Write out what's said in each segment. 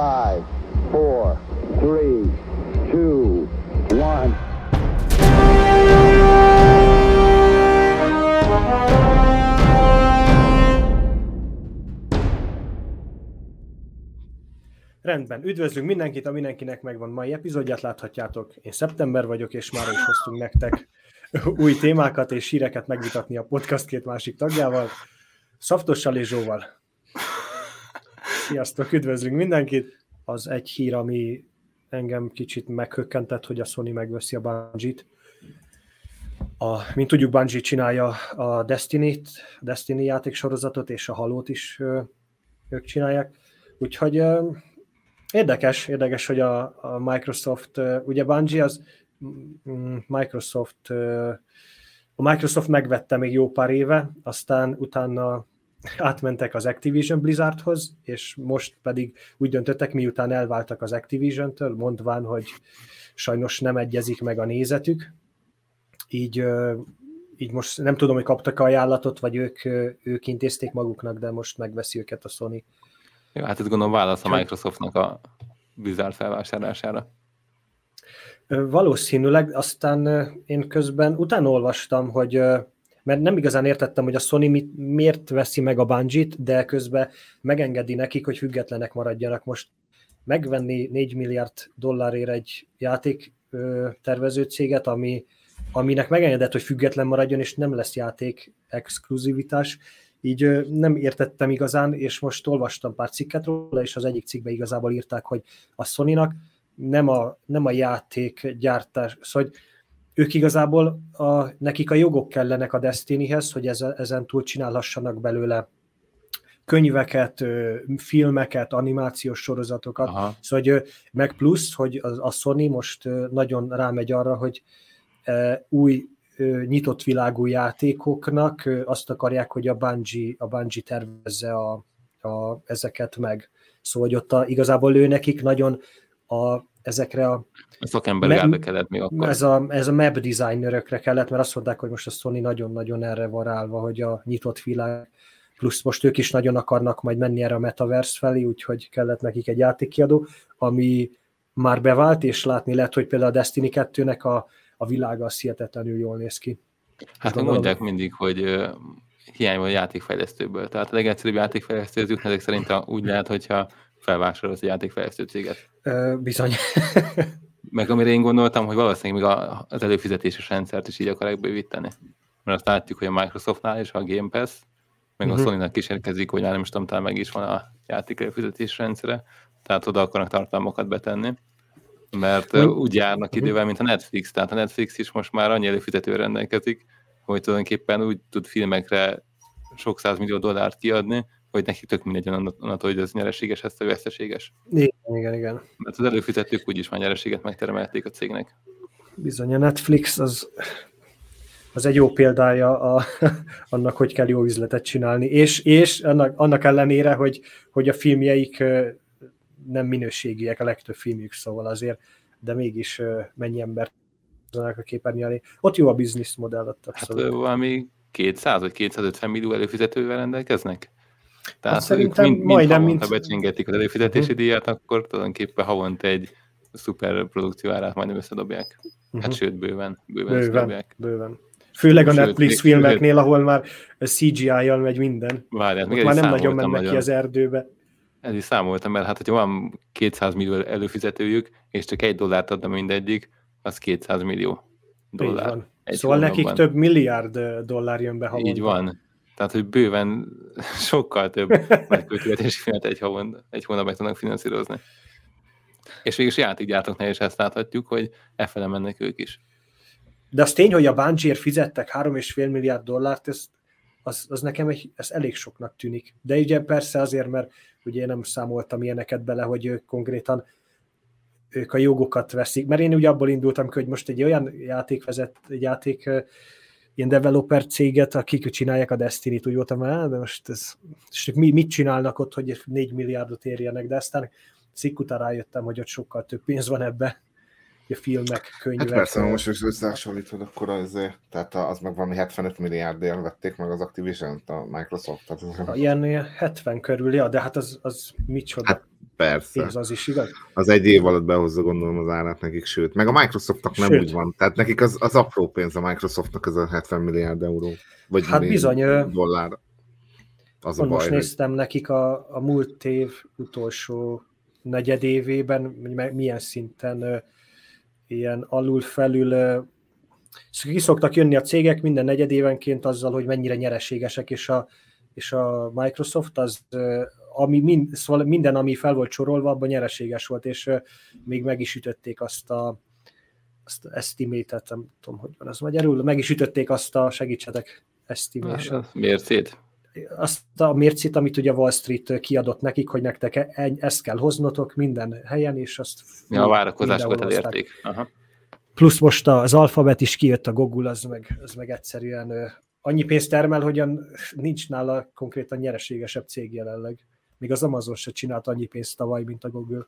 Five, four, three, two, one. Rendben, üdvözlünk mindenkit, a mindenkinek megvan mai epizódját, láthatjátok. Én szeptember vagyok, és már is hoztunk nektek új témákat és híreket megvitatni a podcast két másik tagjával, Szaftossal és Zsóval. Sziasztok, üdvözlünk mindenkit! Az egy hír, ami engem kicsit meghökkentett, hogy a Sony megveszi a Bungie-t. A, mint tudjuk, Bungie csinálja a Destiny-t, Destiny játéksorozatot, és a Halo-t is ők csinálják. Úgyhogy érdekes, érdekes, hogy a, a Microsoft, ugye Bungie az mm, Microsoft, a Microsoft megvette még jó pár éve, aztán utána átmentek az Activision Blizzardhoz, és most pedig úgy döntöttek, miután elváltak az Activision-től, mondván, hogy sajnos nem egyezik meg a nézetük, így, így most nem tudom, hogy kaptak ajánlatot, vagy ők, ők intézték maguknak, de most megveszi őket a Sony. Jó, hát ez gondolom válasz a Microsoftnak a Blizzard felvásárlására. Valószínűleg, aztán én közben utána olvastam, hogy mert nem igazán értettem, hogy a Sony mit, miért veszi meg a Bungie-t, de közben megengedi nekik, hogy függetlenek maradjanak. Most megvenni 4 milliárd dollárért egy játék tervező céget, ami, aminek megengedett, hogy független maradjon, és nem lesz játék exkluzivitás, így nem értettem igazán, és most olvastam pár cikket róla, és az egyik cikkben igazából írták, hogy a Sony-nak nem a, nem a játék gyártás, szóval ők igazából a, nekik a jogok kellenek a Destinyhez, hogy ezen, ezen túl csinálhassanak belőle könyveket, filmeket, animációs sorozatokat, Aha. szóval hogy, meg plusz, hogy a, a Sony most nagyon rámegy arra, hogy új nyitott világú játékoknak azt akarják, hogy a Bungie, a Bungie tervezze a, a, ezeket meg. Szóval, hogy ott a, igazából ő nekik nagyon a, ezekre a... A szakember kellett még akkor. Ez a, ez a map designerökre kellett, mert azt mondták, hogy most a Sony nagyon-nagyon erre van állva, hogy a nyitott világ, plusz most ők is nagyon akarnak majd menni erre a metaverse felé, úgyhogy kellett nekik egy játékkiadó, ami már bevált, és látni lehet, hogy például a Destiny 2-nek a, a világa az hihetetlenül jól néz ki. Hát gondolom... mondják mindig, hogy hiány van a játékfejlesztőből. Tehát a legegyszerűbb játékfejlesztő az jutni szerint úgy lehet, hogyha felvásárolsz a játékfejlesztő céget. Ö, bizony. Meg amire én gondoltam, hogy valószínűleg még az előfizetéses rendszert is így akarják bővíteni. Mert azt látjuk, hogy a Microsoftnál is a Game Pass, meg uh-huh. a mhm. Sony-nak kísérkezik, hogy nem is tudom, talán meg is van a játék előfizetés rendszere, tehát oda akarnak tartalmakat betenni. Mert uh, úgy járnak uh-huh. idővel, mint a Netflix, tehát a Netflix is most már annyi előfizető rendelkezik, hogy tulajdonképpen úgy tud filmekre sok millió dollárt kiadni, hogy nekik tök mindegy onnantól, hogy ez nyereséges, ez vagy veszteséges. Igen, igen, igen. Mert az előfizetők úgyis már nyereséget megtermelték a cégnek. Bizony, a Netflix az, az egy jó példája a, annak, hogy kell jó üzletet csinálni, és, és annak, annak ellenére, hogy, hogy a filmjeik nem minőségiek, a legtöbb filmjük, szóval azért, de mégis mennyi ember a képernyő Ott jó a modell ott. Hát valami 200 vagy 250 millió előfizetővel rendelkeznek? Tehát Azt szerintem mind, mind majdnem, mint... Ha becsengetik az előfizetési uh-huh. díjat, akkor tulajdonképpen havonta egy szuper produkció árát majdnem összedobják. Uh-huh. Hát sőt, bőven, bőven, bőven, bőven. Főleg a sőt, Netflix még, filmeknél, ahol már CGI-jal megy minden. Várját, még már nem nagyon mennek nagyon. ki az erdőbe. Ez is számoltam, mert hát, hogyha van 200 millió előfizetőjük, és csak egy dollárt adna mindegyik, az 200 millió dollár. Szóval nekik több milliárd dollár jön be havonta. Így van. Tehát, hogy bőven sokkal több megköltségvetési filmet egy, havon, egy hónapban tudnak finanszírozni. És végül is játékgyártóknál is ezt láthatjuk, hogy e fele mennek ők is. De az tény, hogy a bungie fizettek 3,5 milliárd dollárt, ez, az, az nekem egy, ez elég soknak tűnik. De ugye persze azért, mert ugye én nem számoltam ilyeneket bele, hogy ők konkrétan ők a jogokat veszik, mert én ugye abból indultam hogy most egy olyan játékvezet, egy játék ilyen developer céget, akik csinálják a Destiny-t, úgy voltam, de most ez, és mi, mit csinálnak ott, hogy 4 milliárdot érjenek, de aztán szik után rájöttem, hogy ott sokkal több pénz van ebbe, a filmek, könyvek. Hát persze, most is összehasonlítod, akkor az, tehát az meg valami 75 milliárdért vették meg az activision a Microsoft. Tehát az... Ilyen 70 körül, ja, de hát az, az micsoda. Hát Persze. Ez az is igaz. Az egy év alatt behozza gondolom az árát nekik, sőt. Meg a Microsoftnak nem Sőt. úgy van. Tehát nekik az, az apró pénz a Microsoftnak ez a 70 milliárd euró. Vagy Hát bizony, dollár. Az a baj, most hogy néztem nekik a, a múlt év utolsó negyedévében, milyen szinten ö, ilyen alul-felül ö, ki szoktak jönni a cégek minden negyedévenként azzal, hogy mennyire nyereségesek, és a, és a Microsoft az, ami mind, szóval minden, ami fel volt sorolva, abban nyereséges volt, és még meg is ütötték azt a azt estimatet, nem tudom, hogy van az magyarul, meg is ütötték azt a, segítsetek, estimation Mércét. azt a mércét, amit ugye Wall Street kiadott nekik, hogy nektek e- ezt kell hoznotok minden helyen, és azt Ja, a várakozásokat elérték. Aha. Plusz most az alfabet is kijött, a Google, az meg, az meg egyszerűen annyi pénzt termel, hogy nincs nála konkrétan nyereségesebb cég jelenleg. Még az Amazon se csinált annyi pénzt tavaly, mint a Google.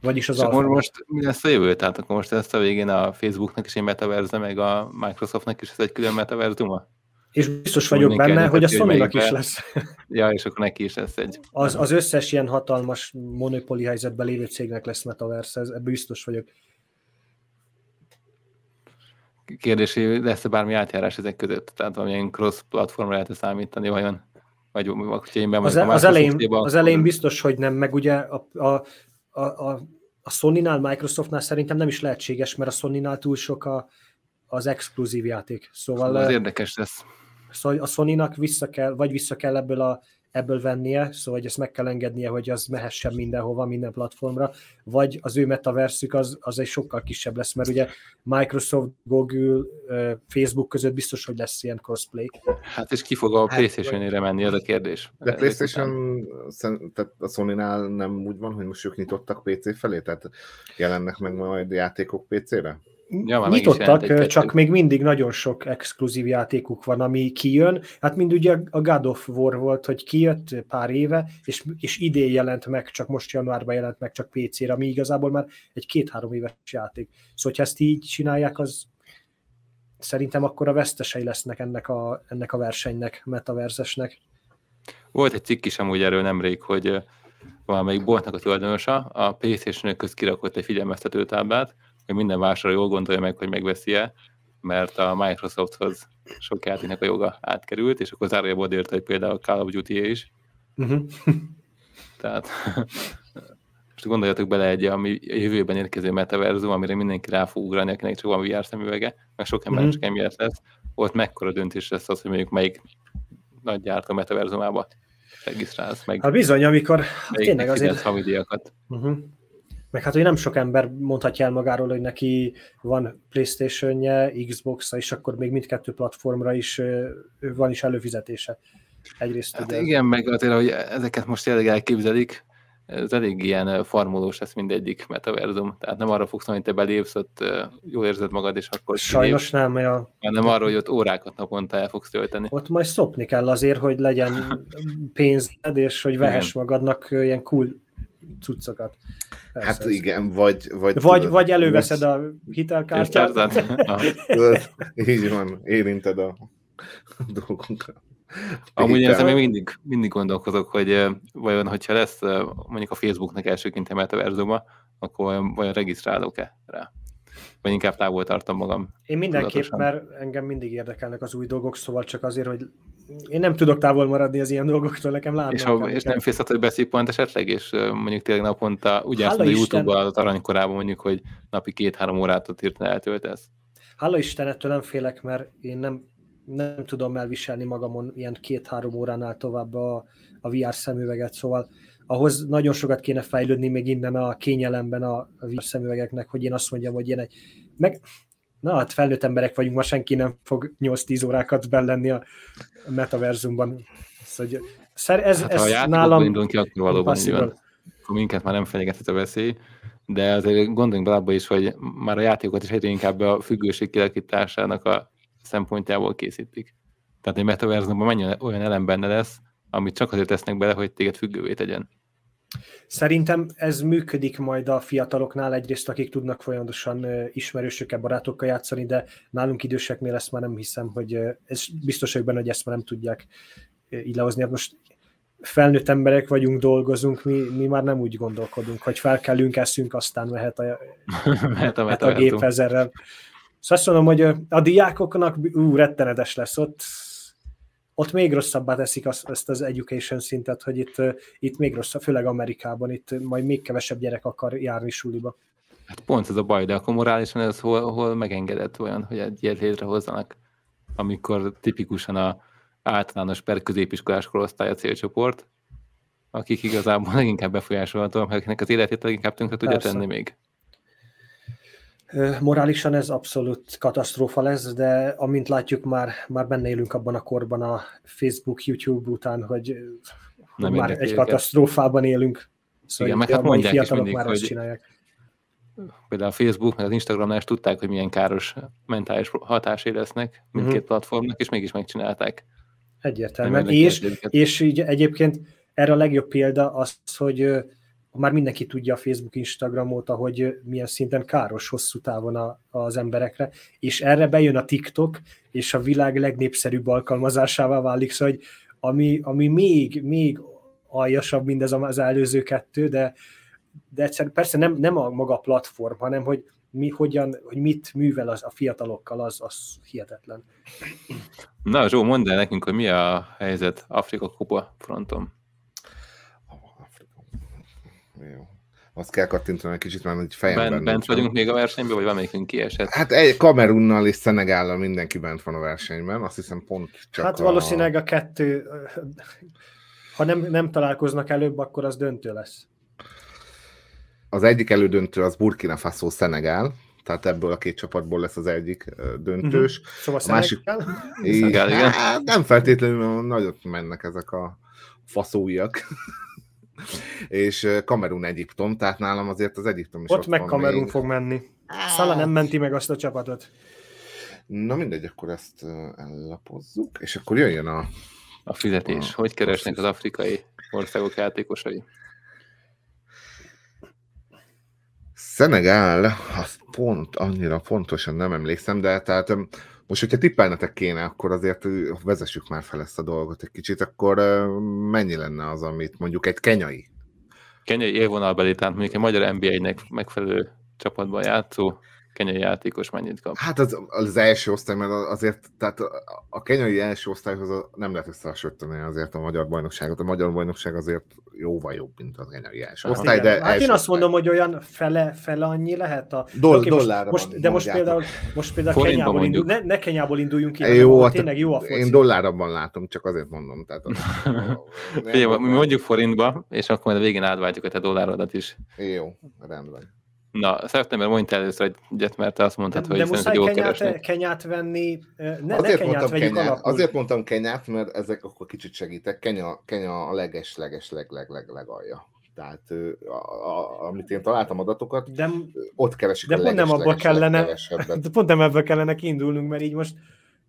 Vagyis az alfabet. most mi lesz a jövő? Tehát akkor most lesz a végén a Facebooknak is egy metaverse, meg a Microsoftnak is ez egy külön metaverzuma? És biztos vagyok Mindenki benne, hogy a Sony-nak is lesz. Ja, és akkor neki is lesz egy. Az, az összes ilyen hatalmas monopoli helyzetben lévő cégnek lesz metaverse, ez, ebben biztos vagyok. Kérdés, hogy lesz-e bármi átjárás ezek között? Tehát valamilyen cross-platformra lehet számítani, vajon? Vagy hogyha én Az, az, elején, az elején biztos, hogy nem, meg ugye a, a, a, a, a Sony-nál, Microsoftnál szerintem nem is lehetséges, mert a Sony-nál túl sok a, az exkluzív játék. Szóval, Az eh, érdekes lesz. szóval a Sony-nak vissza kell, vagy vissza kell ebből, a, ebből vennie, szóval hogy ezt meg kell engednie, hogy az mehessen mindenhova, minden platformra, vagy az ő metaverszük az, az egy sokkal kisebb lesz, mert ugye Microsoft, Google, Facebook között biztos, hogy lesz ilyen crossplay. Hát és ki fog a Hát, PlayStation-ére menni, az a kérdés. De PlayStation, tehát a Sony-nál nem úgy van, hogy most ők nyitottak PC felé? Tehát jelennek meg majd játékok PC-re? Ja, Nyitottak, csak még mindig nagyon sok exkluzív játékuk van, ami kijön. Hát mind ugye a God of War volt, hogy kijött pár éve, és, és idén jelent meg, csak most januárban jelent meg csak PC-re, ami igazából már egy két-három éves játék. Szóval, ha ezt így csinálják, az szerintem akkor a vesztesei lesznek ennek a, ennek a versenynek, metaverzesnek. Volt egy cikk is amúgy erről nemrég, hogy valamelyik boltnak a tulajdonosa a playstation közt kirakott egy figyelmeztető táblát, hogy minden vásárló jól gondolja meg, hogy megveszi-e, mert a Microsofthoz sok játéknak a joga átkerült, és akkor zárójelben odérte, hogy például a Call of duty is, Uh-huh. tehát most gondoljatok bele egy ami jövőben érkező metaverzum, amire mindenki rá fog ugrani, akinek csak van VR szemüvege, meg sok ember Mhm. csak emiatt lesz, ott mekkora döntés lesz az, hogy mondjuk melyik nagy gyártó metaverzumába regisztrálsz, meg Hát bizony, amikor hát tényleg azért... havidíjakat. Uh-huh. Meg hát, hogy nem sok ember mondhatja el magáról, hogy neki van Playstation-je, Xbox-a, és akkor még mindkettő platformra is van is előfizetése. Egyrészt Hát ugye, igen, meg azért, hogy ezeket most tényleg elképzelik, ez elég ilyen farmolós lesz mindegyik metaverzum. Tehát nem arra fogsz, hogy te belépsz, ott jól érzed magad, és akkor sajnos nem, mert a, kilépsz, hanem arra, hogy ott órákat naponta el fogsz tölteni. ott majd szopni kell azért, hogy legyen pénzed, és hogy vehess magadnak ilyen cool cuccokat. Persze, Hát ez- igen, vagy... Vagy, Vagy, tudod, vagy előveszed a hitelkártyát. Tudod, Így van, érinted a dolgunkat. Amúgy én még mindig, mindig gondolkozok, hogy vajon, hogyha lesz mondjuk a Facebooknak elsőként a metaverzuma, akkor vajon, vajon regisztrálok-e rá? Vagy inkább távol tartom magam. Én mindenképp, Tudatosan. mert engem mindig érdekelnek az új dolgok, szóval csak azért, hogy én nem tudok távol maradni az ilyen dolgoktól, nekem látnom És, ha, és nem félsz hogy beszippant esetleg, és mondjuk tényleg naponta, ugye azt Hála mondja, Isten. YouTube-ban az aranykorában mondjuk, hogy napi két-három órát ott írtani eltöltesz. Hála Isten, ettől nem félek, mert én nem, nem tudom elviselni magamon ilyen két-három óránál tovább a, a VR szemüveget, szóval ahhoz nagyon sokat kéne fejlődni még innen a kényelemben a, a VR szemüvegeknek, hogy én azt mondjam, hogy én egy... Meg, na hát felnőtt emberek vagyunk, ma senki nem fog 8-10 órákat benn a metaverzumban. Szóval, ez, Hát, ez ha a nálam indulunk ki, akkor valóban. Akkor minket már nem fenyegethet a veszély, de azért gondoljunk bele abba is, hogy már a játékokat is egyre inkább a függőség kialakításának a szempontjából készítik. Tehát egy metaverzumban mennyi olyan elem benne lesz, amit csak azért tesznek bele, hogy téged függővé tegyen. Szerintem ez működik majd a fiataloknál, egyrészt akik tudnak folyamatosan ismerősökkel, barátokkal játszani, de nálunk időseknél ezt már nem hiszem, hogy ez biztos vagyok benne, hogy ezt már nem tudják így lehozni. Hát most felnőtt emberek vagyunk, dolgozunk, mi, mi már nem úgy gondolkodunk, hogy felkelünk, eszünk, aztán mehet a, Mehet a mehet a gép ezerrel. Szóval azt mondom, hogy a diákoknak ú, rettenetes lesz ott, ott még rosszabbá teszik azt, ezt az education szintet, hogy itt, itt még rosszabb, főleg Amerikában, itt majd még kevesebb gyerek akar járni suliba. Hát pont ez a baj, de akkor morálisan ez hol, hol megengedett olyan, hogy egy ilyet létrehozzanak, amikor tipikusan a általános per középiskolás korosztály a célcsoport, akik igazából leginkább befolyásolhatóak, akiknek az életét leginkább tönkre tudja Persze. tenni még. Morálisan ez abszolút katasztrófa lesz, de amint látjuk, már, már benne élünk abban a korban a Facebook, YouTube után, hogy Nem már egy őket. katasztrófában élünk. Szóval Igen, meg hát mondják is mindig, már hogy- csinálják. Például a Facebook, meg az Instagramnál is tudták, hogy milyen káros mentális hatásai lesznek mindkét Mhm. platformnak, és mégis megcsinálták. Egyértelműen. Érdekli És, és így egyébként erre a legjobb példa az, hogy már mindenki tudja a Facebook, Instagram óta, hogy milyen szinten káros hosszú távon a, az emberekre, és erre bejön a TikTok, és a világ legnépszerűbb alkalmazásává válik, szóval, hogy ami, ami még, még aljasabb mindez az előző kettő, de, de egyszerűen persze nem, nem a maga platform, hanem hogy mi, hogyan, hogy mit művel az, a fiatalokkal, az, az hihetetlen. Na, Zsó, mondd el nekünk, hogy mi a helyzet Afrika kupa fronton. Jó. Azt kell kattintani egy kicsit, mert egy fejemben Bent, bent vagyunk még a versenyben, vagy valamelyikünk kiesett? Hát egy Kamerunnal és Szenegállal mindenki bent van a versenyben, azt hiszem pont csak hát a... valószínűleg a kettő, ha nem, nem találkoznak előbb, akkor az döntő lesz. Az egyik elődöntő az Burkina Faso Szenegál, tehát ebből a két csapatból lesz az egyik döntős. Szóval A másik- Szenegál, igen. hát, nem feltétlenül mert nagyot mennek ezek a faszóiak. És Kamerun Egyiptom, tehát nálam azért az Egyiptom is Ott meg van Kamerun még. fog menni. Szala nem menti meg azt a csapatot. Na mindegy, akkor ezt ellapozzuk, és akkor jöjjön a... A fizetés. Ah, Hogy keresnek az afrikai országok játékosai? Szenegál, azt pont annyira pontosan nem emlékszem, de tehát most, hogyha tippelnetek kéne, akkor azért vezessük már fel ezt a dolgot egy kicsit, akkor mennyi lenne az, amit mondjuk egy kenyai? Kenyai élvonalbeli, tehát mondjuk egy magyar NBA-nek megfelelő csapatban játszó kenyai játékos mennyit kap? Hát az, az első osztály, mert azért, tehát a, kenyai első osztályhoz nem lehet összehasonlítani azért a magyar bajnokságot. A magyar bajnokság azért jóval jobb, mint az kenyai első osztály, de hát első én azt osztály. mondom, hogy olyan fele, fele annyi lehet a... Oké, most, dollárra most, van, de most például, most például Forintban Kenyából indul, ne, ne Kenyából induljunk ki, Jó, hát tényleg jó a foci. Én dollárabban látom, csak azért mondom. Tehát az, Figyelj, mi mondjuk forintba, és akkor majd a végén átváltjuk a te dollárodat is. Jó, rendben. Na, szeptember mondj először egyet, mert te azt mondtad, de, hogy de muszáj jól kenyát, keresnek. kenyát venni, ne, ne Azért kenyát mondtam, vegyük kenyát, alapul. azért mondtam kenyát, mert ezek akkor kicsit segítek. Kenya, Kenya a leges, leges, leg, leg, leg, legalja. Tehát a, a, amit én találtam adatokat, De, ott keresik de a pont nem leges, abból leges, kellene, de pont nem ebből kellene kiindulnunk, mert így most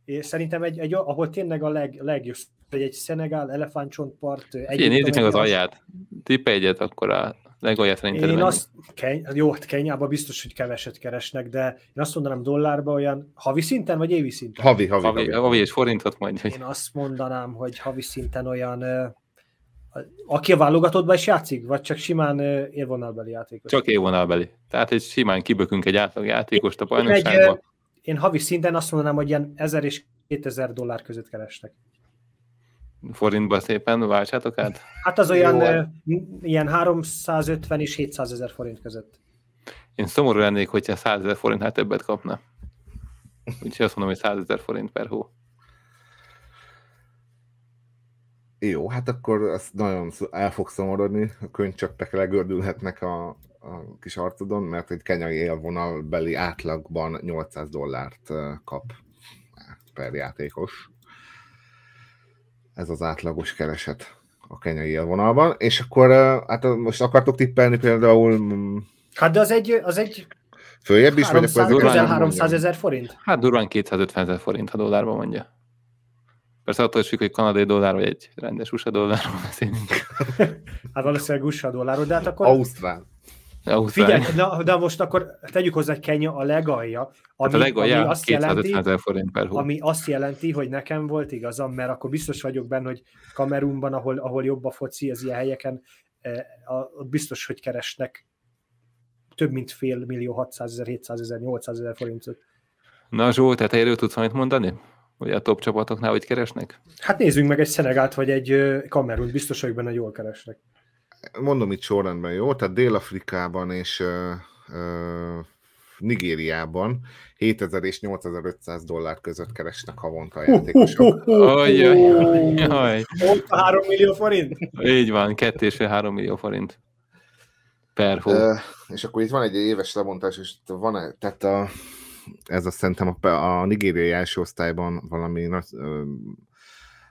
én szerintem egy, egy ahol tényleg a leg, legjobb, hogy egy Szenegál, elefántcsontpart, Figyelj, nézzük meg az alját. Tippe egyet, akkor a legalját szerinted Én azt, Keny, jó, hát Kenyában biztos, hogy keveset keresnek, de én azt mondanám dollárba olyan havi szinten, vagy évi szinten? Havi, havi, Havi, havi. havi és forintot mondj, hogy Én azt mondanám, hogy havi szinten olyan, aki a válogatottban is játszik, vagy csak simán ö, élvonalbeli játékos? csak élvonalbeli. Tehát egy simán kibökünk egy átlag játékost a Én, egy, ö, bajnokságba. én havi szinten azt mondanám, hogy ilyen 1000 és 2000 dollár között keresnek. Forintba szépen váltsátok át. Hát az olyan Jó, hát- ilyen 350 és 700 ezer forint között. Én szomorú lennék, hogyha 100 ezer forintnál többet kapna. Úgyhogy azt mondom, hogy 100 ezer forint per hó. Jó, hát akkor ezt nagyon el fog szomorodni, a könycseppek legördülhetnek a, a kis arcodon, mert egy kenyai élvonalbeli átlagban 800 dollárt kap per játékos. Ez az átlagos kereset a kenyai élvonalban, és akkor hát most akartok tippelni például mm, Hát de az egy, az egy följebb is, vagy akkor 300, ezeket közel nem 300 mondjam? ezer forint? Hát durván 250 ezer forint, ha dollárban mondja. Persze attól is függ, hogy kanadai dollár, vagy egy rendes USA dollárról beszélünk. Hát valószínűleg USA dollárról, de hát akkor Ausztrál. Figyelj, na, de most akkor tegyük hozzá, hogy Kenya a legalja, ami, hát a legalja ami azt jelenti, per hó. ami azt jelenti, hogy nekem volt igazam, mert akkor biztos vagyok benne, hogy Kamerunban, ahol, ahol jobb a foci, az ilyen helyeken, eh, ott biztos, hogy keresnek több mint fél millió, 600 ezer, 700 ezer, 800 ezer forintot. Na Zsolt, tehát erről tudsz valamit mondani? Hogy a top csapatoknál hogy keresnek? Hát nézzünk meg egy Szenegált, vagy egy Kamerun, biztos vagyok benne, jól keresnek mondom itt sorrendben, jó? Tehát Dél-Afrikában és uh, uh, Nigériában 7000 és 8500 dollár között keresnek havonta a játékosok. Ajjaj. Ott 3 millió forint? Így van, 2,5-3 millió forint per hó. Uh, és akkor itt van egy éves lebontás, és van -e, tehát a, ez a szerintem a, a nigériai első osztályban valami uh,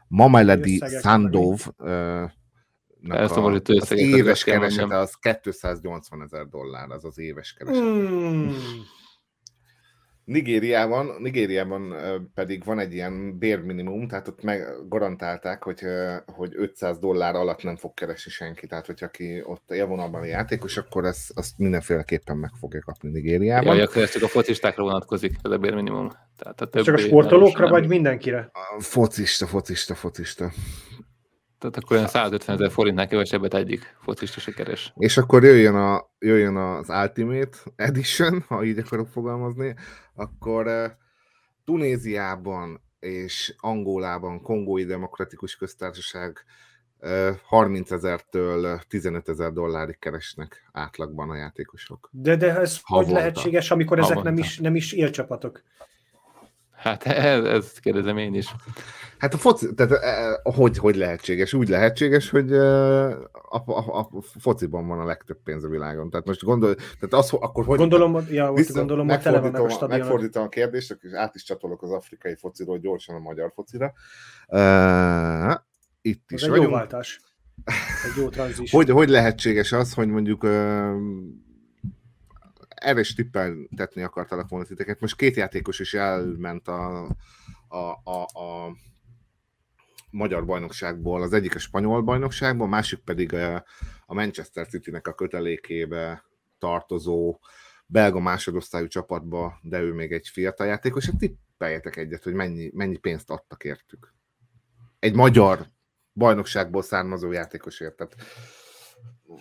Mameledi Sandov uh, Elszomorító az éves keresete az 280 ezer dollár, az az éves kereset. Hmm. Nigériában, Nigériában pedig van egy ilyen bérminimum, tehát ott meg garantálták, hogy, hogy 500 dollár alatt nem fog keresni senki. Tehát, hogy aki ott élvonalban a játékos, akkor ezt, azt mindenféleképpen meg fogja kapni Nigériában. Ja, akkor ez csak a focistákra vonatkozik, ez a bérminimum. Tehát a csak a sportolókra, vagy mindenkire? A focista, focista, focista. Tehát akkor olyan 150 ezer forintnál kevesebbet egyik focista sikeres. És akkor jöjjön, a, jöjjön az Ultimate Edition, ha így akarok fogalmazni, akkor uh, Tunéziában és Angolában, Kongói Demokratikus Köztársaság uh, 30 ezertől 15 ezer dollárig keresnek átlagban a játékosok. De, de ez Havonta. hogy lehetséges, amikor ezek nem is, nem is élcsapatok? Hát ez, ez kérdezem én is. Hát a foci, tehát e, hogy, hogy lehetséges? Úgy lehetséges, hogy e, a, a, a fociban van a legtöbb pénz a világon. Tehát most gondol, tehát az, akkor hogy... Gondolom, ja, vissza, gondolom, hogy tele vannak a stadionok. Megfordítom a kérdést, és át is csatolok az afrikai fociról gyorsan a magyar focira. Uh, itt is Ez vagyunk. egy jó váltás. Egy jó tranzis. hogy, hogy lehetséges az, hogy mondjuk uh, erre is tippeltetni akartalak volna titeket. Most két játékos is elment a, a, a, a magyar bajnokságból, az egyik a spanyol bajnokságból, a másik pedig a Manchester City-nek a kötelékébe tartozó belga másodosztályú csapatba, de ő még egy fiatal játékos, hát tippeljetek egyet, hogy mennyi, mennyi pénzt adtak értük. Egy magyar bajnokságból származó játékosért. Tehát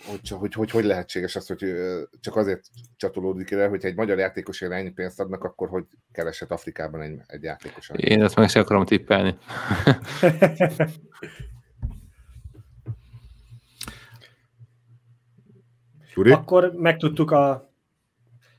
hogy, hogy, hogy, hogy lehetséges az, hogy csak azért csatolódik ide, hogy egy magyar játékosért ennyi pénzt adnak, akkor hogy keresett Afrikában egy, egy játékos. Én ezt meg sem akarom tippelni. Akkor megtudtuk a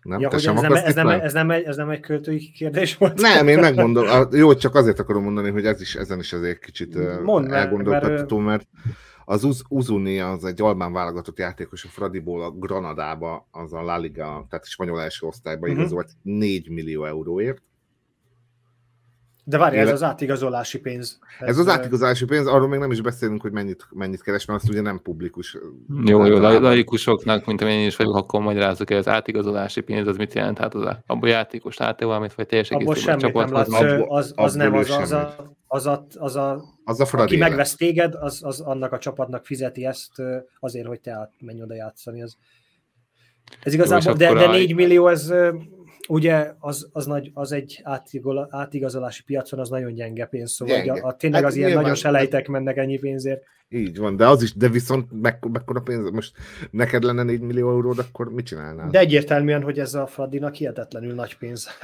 nem, ja, hogy ez, nem, ez, nem, ez, nem egy, ez nem egy költői kérdés volt? Nem, én megmondom. A, jó, csak azért akarom mondani, hogy ez is, ezen is azért kicsit Mondd, elgondoltatható, mert, mert az Uz- Uzuni az egy albán válogatott játékos a Fradiból a Granadába, az a La Liga, tehát a spanyol első osztályba uh-huh. igazolt 4 millió euróért. De várj, ez az átigazolási pénz. Ez, ez az átigazolási pénz, arról még nem is beszélünk, hogy mennyit, mennyit keres, mert azt ugye nem publikus. Jó, jó, laikusoknak, mint amilyen is vagyok, akkor magyarázok hogy az átigazolási pénz, az mit jelent? Hát az a, abban játékos átja valamit, vagy teljes egészében semmit nem látsz, az, az, az, nem, az, az, a, az a, az a, az a aki megvesz téged, az, az annak a csapatnak fizeti ezt azért, hogy te át menj oda játszani. Ez, ez igazából, Jó, de, de 4 millió, ez ugye az, az, nagy, az egy átigol, átigazolási piacon az nagyon gyenge pénz, szóval gyenge. A, a, tényleg hát az ilyen nagyon selejtek mennek ennyi pénzért. Így van, de az is, de viszont meg, mekkora pénz, most neked lenne 4 millió euród, akkor mit csinálnál? De egyértelműen, hogy ez a Fradinak hihetetlenül nagy pénz.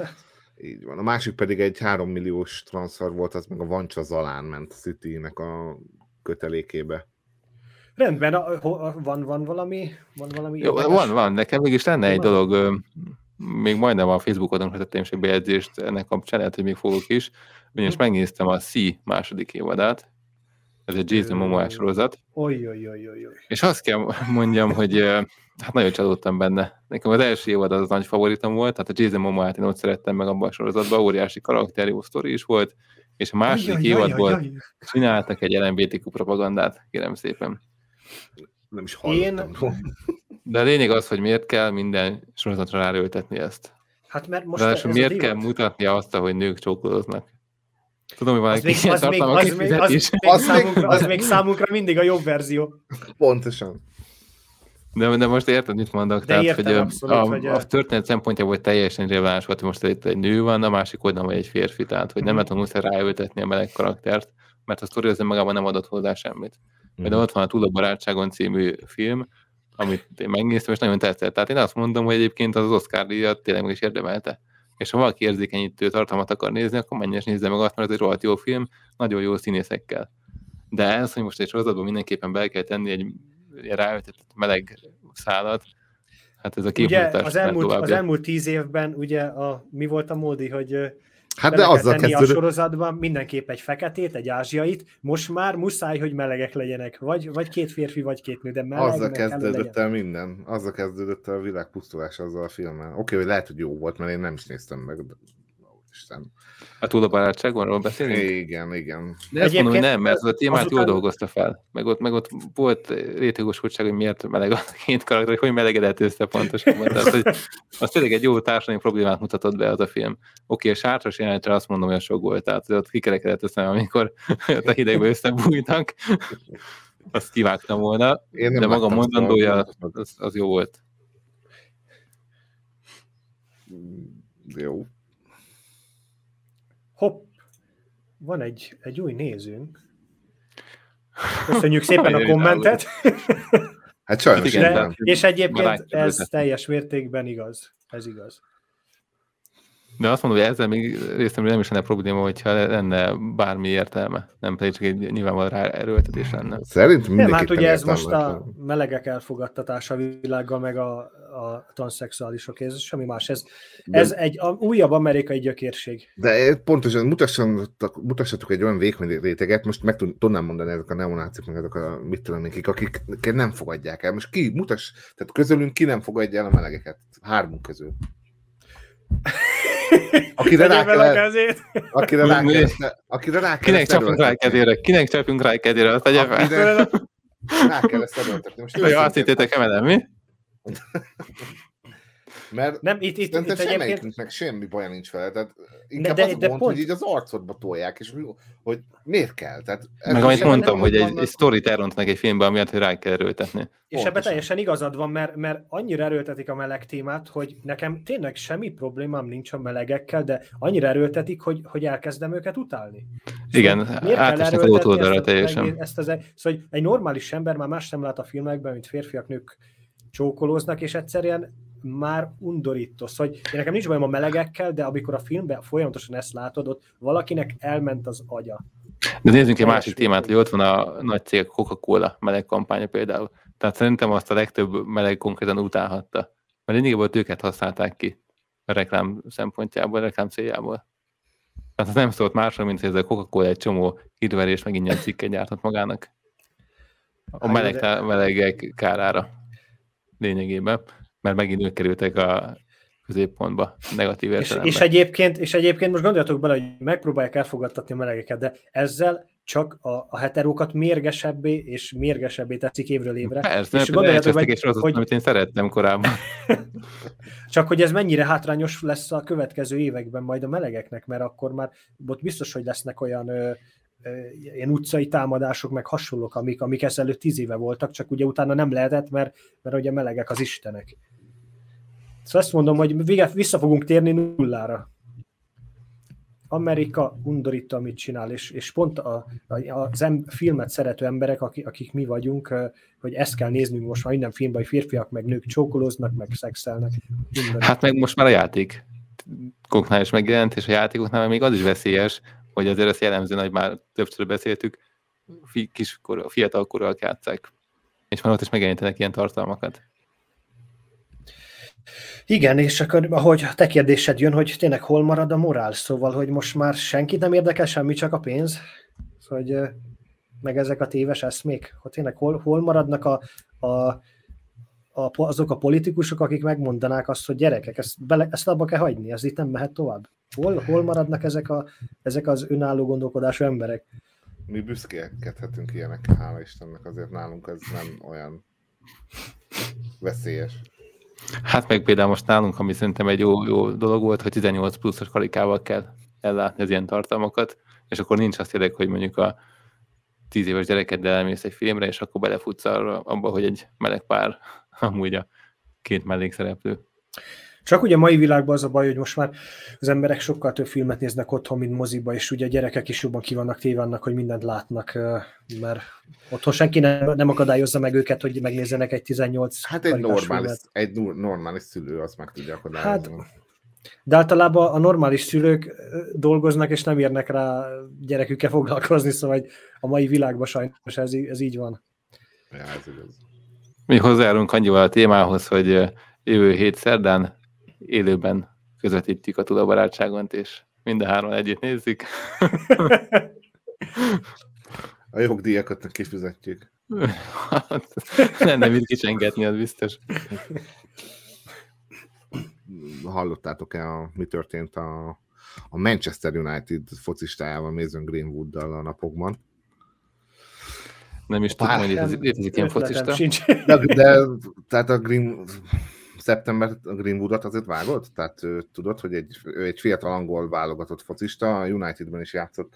Így van. A másik pedig egy 3 milliós transfer volt, az meg a Vancsa Zalán ment a City-nek a kötelékébe. Rendben, van, van valami? Van, valami Jó, van, van. Nekem mégis lenne egy dolog, még majdnem a Facebookon tettem is egy bejegyzést ennek kapcsán, lehet, hogy még fogok is, ugyanis hm. megnéztem a C második évadát, ez egy Jason Momoa sorozat. Oly, oly, oly, oly, oly. És azt kell mondjam, hogy hát nagyon csalódtam benne. Nekem az első évad az nagy favoritom volt, tehát a Jason Momoa-t én ott szerettem meg abban a sorozatban, óriási karakter, jó sztori is volt, és a második oly, évadból oly, oly, oly. csináltak egy LMBTQ propagandát, kérem szépen. Nem is hallottam. Én... De a lényeg az, hogy miért kell minden sorozatra ráöltetni ezt. Hát mert most ez miért kell mutatnia azt, hogy nők csókolóznak? Tudom, hogy van egy ilyen tartalma az, még, az, még, az, számunkra, az még számunkra mindig a jobb verzió. Pontosan. De, de most érted, mit mondok? De Tehát, értem hogy a, abszolút, a, hogy, a, ö, történet szempontjából teljesen releváns volt, hogy most itt egy nő van, a másik oldalon vagy egy férfi, tehát hogy nem lehet muszáj ráültetni a meleg karaktert, mert a sztori az magában nem adott hozzá semmit. Mhm. De ott van a Túl a barátságon című film, amit én megnéztem, és nagyon tetszett. Tehát én azt mondom, hogy egyébként az Oscar díjat tényleg meg is érdemelte. És ha valaki érzékenyítő tartalmat akar nézni, akkor menjen és nézze meg azt, mert ez egy rohadt jó film, nagyon jó színészekkel. De ez, hogy most egy sorozatban mindenképpen be kell tenni egy ráültetett meleg szálat, hát ez a Ugye képmutatás az elmúlt, az elmúlt tíz évben ugye a, mi volt a módi, hogy Hát de kell azzal tenni a kezdődött, sorozatban mindenképp egy feketét, egy ázsiait, most már muszáj, hogy melegek legyenek. Vagy, vagy két férfi, vagy két nő, de meleg azzal kezdődött el minden. Azzal kezdődött el a világ pusztulása azzal a filmmel. Oké, hogy lehet, hogy jó volt, mert én nem is néztem meg. Isten. A túl a barátságonról beszélünk? Igen, igen. De ezt mondom, hogy nem, mert az a témát azután- jól dolgozta fel. Meg ott, meg ott volt rétegoskottság, hogy miért meleg a két karakter, hogy hogy melegedett össze pontosabban. Tehát, hogy az tényleg egy jó társadalmi problémát mutatott be az a film. Oké, a sátras jelenetre azt mondom, hogy sok volt, tehát ott kikerekedett össze, amikor a hidegbe összebújtak. Azt kivágtam volna, de maga mondandója az, az jó volt. Jó. Hopp, van egy, egy új nézőnk. Köszönjük szépen a kommentet. Hát sajnos Igen, De, és egyébként ez teljes mértékben igaz. Ez igaz. De azt mondom, hogy ezzel még részemről nem is lenne probléma, hogyha lenne bármi értelme, nem pedig csak egy nyilvánvaló rá erőltetés lenne. Szerintem Nem, hát ugye ez most a melegek elfogadtatása világgal, meg a, a transzexuálisok, ez semmi más. Ez, De- ez egy a, újabb amerikai gyökérség. De pontosan mutassatok, mutassatok egy olyan vékony réteget, most meg tud- tudnám mondani ezek a neonácik, meg ezek a mit tudom én kik, akik nem fogadják el. Most ki, mutass, tehát közülünk ki nem fogadja el a melegeket? Hármunk közül. Akire rá kell, kezét. akire rá kell, akire rá kell Kinek csapunk rá kedére? Kinek csapunk rá kedére? Azt tegye fel. Akire rá kell ezt erőltetni. Most Jó, azt hittétek emelem, mi? Mert Nem, itt, itt, itt egyébként semmi baja nincs vele. Tehát inkább de- az a de gond, pont- hogy így az arcodba tolják, és hogy, hogy miért kell. Tehát Meg amit mondtam, hogy egy, egy sztorit elrontanak egy filmbe, amiatt, hogy rá kell erőltetni. És ebben teljesen igazad van, mert, mert annyira erőltetik a meleg témát, hogy nekem tényleg semmi problémám nincs a melegekkel, de annyira erőltetik, hogy, hogy elkezdem őket utálni. Igen, miért kell átesnek az oldalra teljesen. Ezt az, szóval egy normális ember már más nem lát a filmekben, mint férfiak, nők csókolóznak, és egyszerűen már undorító. Szóval, hogy én nekem nincs bajom a melegekkel, de amikor a filmben folyamatosan ezt látod, ott valakinek elment az agya. De nézzünk egy másik témát, hogy ott van a nagy cég Coca-Cola meleg kampánya például. Tehát szerintem azt a legtöbb meleg konkrétan utálhatta. Mert lényegében őket használták ki a reklám szempontjából, a reklám céljából. Tehát az nem szólt másról, mint hogy ez a Coca-Cola egy csomó hírverés meg ingyen cikket gyártott magának. A meleg, melegek kárára lényegében, mert megint ők kerültek a középpontba negatív És, értelemben. és, egyébként, és egyébként most gondoljatok bele, hogy megpróbálják elfogadtatni a melegeket, de ezzel csak a, a heterókat mérgesebbé és mérgesebbé teszik évről évre. Persze, és és gondoljatok meg, egy sorozatot, hogy- amit én szerettem korábban. Csak hogy ez mennyire hátrányos lesz a következő években majd a melegeknek, mert akkor már ott biztos, hogy lesznek olyan ö, ilyen utcai támadások, meg hasonlók, amik, amik ezelőtt tíz éve voltak, csak ugye utána nem lehetett, mert, mert ugye melegek az istenek. Szóval ezt mondom, hogy vissza fogunk térni nullára. Amerika undorító, amit csinál, és, és pont a, a, az em, filmet szerető emberek, akik, akik mi vagyunk, hogy ezt kell néznünk most már minden filmben, hogy férfiak meg nők csókolóznak, meg szexelnek. Undorító. Hát meg most már a játék koknál is megjelent, és a játékoknál még az is veszélyes, hogy azért ezt jellemzően, hogy már többször beszéltük, kiskor, fiatal korúak játszák. És már ott is megjelenítenek ilyen tartalmakat. Igen, és akkor ahogy te kérdésed jön, hogy tényleg hol marad a morál, szóval, hogy most már senkit nem érdekel semmi, csak a pénz, hogy ö, meg ezek a téves eszmék, hogy tényleg hol, hol maradnak a, a, a, azok a politikusok, akik megmondanák azt, hogy gyerekek, ezt, bele, ezt abba kell hagyni, ez itt nem mehet tovább. Hol, hol maradnak ezek, a, ezek az önálló gondolkodású emberek? Mi büszkélkedhetünk ilyenekkel, hála Istennek, azért nálunk ez nem olyan veszélyes. Hát meg például most nálunk, ami szerintem egy jó, jó dolog volt, hogy 18 pluszos karikával kell ellátni az ilyen tartalmakat, és akkor nincs azt érdek, hogy mondjuk a tíz éves gyerekeddel elmész egy filmre, és akkor belefutsz arra, abba, hogy egy meleg pár amúgy a két mellékszereplő. Csak ugye a mai világban az a baj, hogy most már az emberek sokkal több filmet néznek otthon, mint moziba, és ugye a gyerekek is jobban kivannak téve annak, hogy mindent látnak, mert otthon senki nem, nem akadályozza meg őket, hogy megnézzenek egy 18 Hát egy normális, egy normális szülő azt meg tudja akadályozni. Hát, de általában a normális szülők dolgoznak, és nem érnek rá gyerekükkel foglalkozni, szóval a mai világban sajnos ez, ez így van. Ja, ez igaz. Mi hozzájárunk annyival a témához, hogy jövő hét szerdán élőben közvetítjük a tudabarátságon, és mind a három együtt nézzük. A jogdíjakat kifizetjük. nem, nem itt kicsengetni, az biztos. Hallottátok-e, a, mi történt a, a Manchester United focistájával, Mason Greenwooddal a napokban? Nem is tudom, hogy létezik ilyen focista. De, de, tehát a Green, szeptember Greenwoodot azért vágott? Tehát tudod, hogy egy, ő egy fiatal angol válogatott focista, a Unitedben is játszott.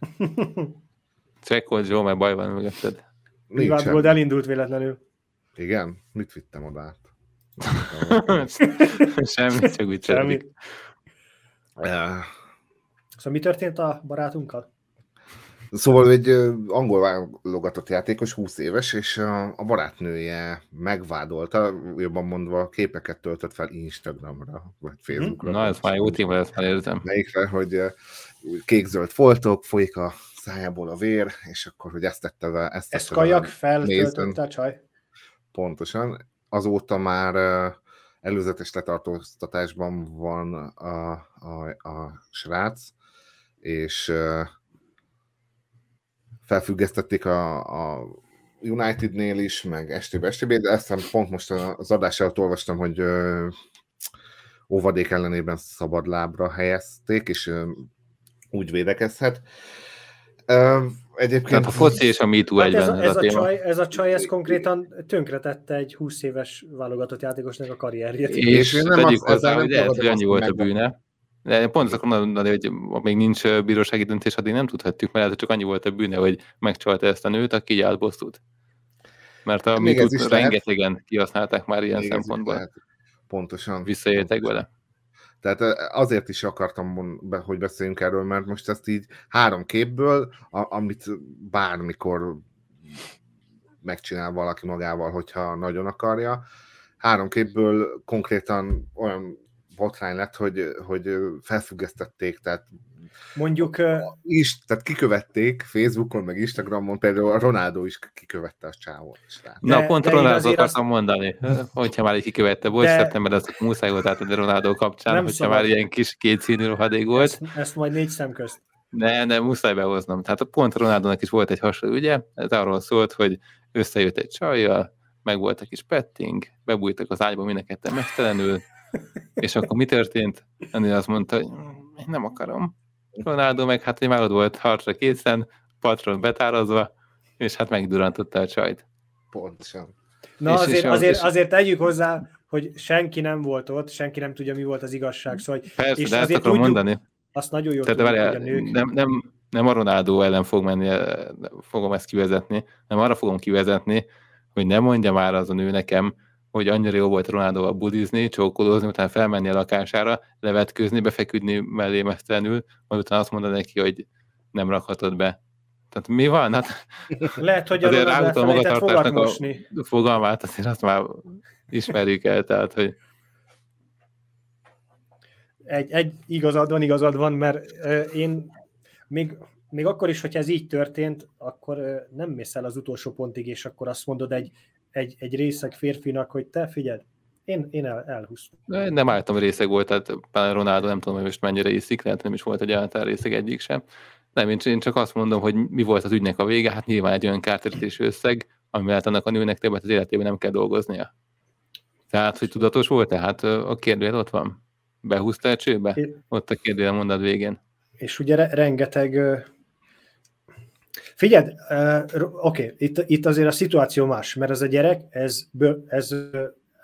Csekkolt Joe, mert baj van mögötted. Privát Gold elindult véletlenül. Igen? Mit vittem oda Semmi, csak úgy Semmi. Uh, szóval mi történt a barátunkkal? Szóval egy angol válogatott játékos, 20 éves, és a, barátnője megvádolta, jobban mondva képeket töltött fel Instagramra, vagy Facebookra. Na, ez már jó téma, ezt már érzem. Melyikre, hogy kék-zöld foltok, folyik a szájából a vér, és akkor, hogy ezt tette vele. Ezt, ezt kajak feltöltötte a csaj. Pontosan. Azóta már előzetes letartóztatásban van a, a, a srác, és felfüggesztették a, a Unitednél is, meg estében estében, de ezt pont most az adás előtt olvastam, hogy óvadék ellenében szabad lábra helyezték, és úgy védekezhet. Egyébként... Tehát a foci és a MeToo hát egyben. Ez a, ez, a, a csaj, ez a csaj, ez konkrétan tönkretette egy 20 éves válogatott játékosnak a karrierjét. És, és nem tegyük az, hozzá, hogy lehet, hogy annyi volt a bűne, de pont azt akarom mondani, hogy még nincs bírósági döntés, addig nem tudhatjuk, mert csak annyi volt a bűne, hogy megcsalta ezt a nőt, aki így állt bosszút. Mert a mi rengetegen lehet. kihasználták már ilyen még szempontból. Pontosan. Visszaéltek vele. Tehát azért is akartam, hogy beszéljünk erről, mert most ezt így három képből, amit bármikor megcsinál valaki magával, hogyha nagyon akarja, három képből konkrétan olyan botrány lett, hogy, hogy felfüggesztették, tehát Mondjuk... Is, tehát kikövették Facebookon, meg Instagramon, például a Ronaldo is kikövette a csávót. Na, pont a Ronaldo akartam azt... mondani, hogyha már kikövette, volt de... szeptember, az muszáj volt átadni Ronaldo kapcsán, nem hogyha szabad. már ilyen kis kétszínű rohadék volt. Ezt, ezt majd négy szem közt. Ne, ne, muszáj behoznom. Tehát a pont Ronaldónak is volt egy hasonló ügye, ez arról szólt, hogy összejött egy csajjal, meg volt egy kis petting, bebújtak az ágyba mindenketten megtelenül, és akkor mi történt? Ennél azt mondta, hogy én nem akarom. Ronaldo meg hát hogy már ott volt harcra készen, patron betárazva, és hát megdurantotta a csajt. Pontosan. Na és, azért, és azért, és... azért tegyük hozzá, hogy senki nem volt ott, senki nem tudja, mi volt az igazság. Szóval, Persze, és de ezt akarom tudjuk, mondani. Azt nagyon jól Tehát, tudjuk, hogy a nők... Nem, nem, nem a Ronaldo ellen fog menni, fogom ezt kivezetni, nem arra fogom kivezetni, hogy nem mondja már az a nő nekem, hogy annyira jó volt Ronaldo budizni, csókolózni, utána felmenni a lakására, levetkőzni, befeküdni mellé mesztelenül, majd utána azt mondani neki, hogy nem rakhatod be. Tehát mi van? Hát, Lehet, hogy azért a magatartásnak a fogalmát azért azt már ismerjük el, tehát, hogy egy, egy igazad van, igazad van, mert euh, én még, még akkor is, hogyha ez így történt, akkor euh, nem mész el az utolsó pontig, és akkor azt mondod egy egy, egy részeg férfinak, hogy te figyeld, én, én el, elhúztam. Nem álltam részeg volt, tehát Ronaldo nem tudom, hogy most mennyire iszik, lehet nem is volt egyáltalán részeg egyik sem. Nem, én csak azt mondom, hogy mi volt az ügynek a vége, hát nyilván egy olyan kártérítési összeg, amivel annak a nőnek többet az életében nem kell dolgoznia. Tehát, hogy tudatos volt, tehát a kérdőjel ott van. Behúzta a csőbe? Ott a kérdőjel mondat végén. És ugye rengeteg Figyeld, uh, oké, okay, itt, itt azért a szituáció más, mert ez a gyerek, ez, ez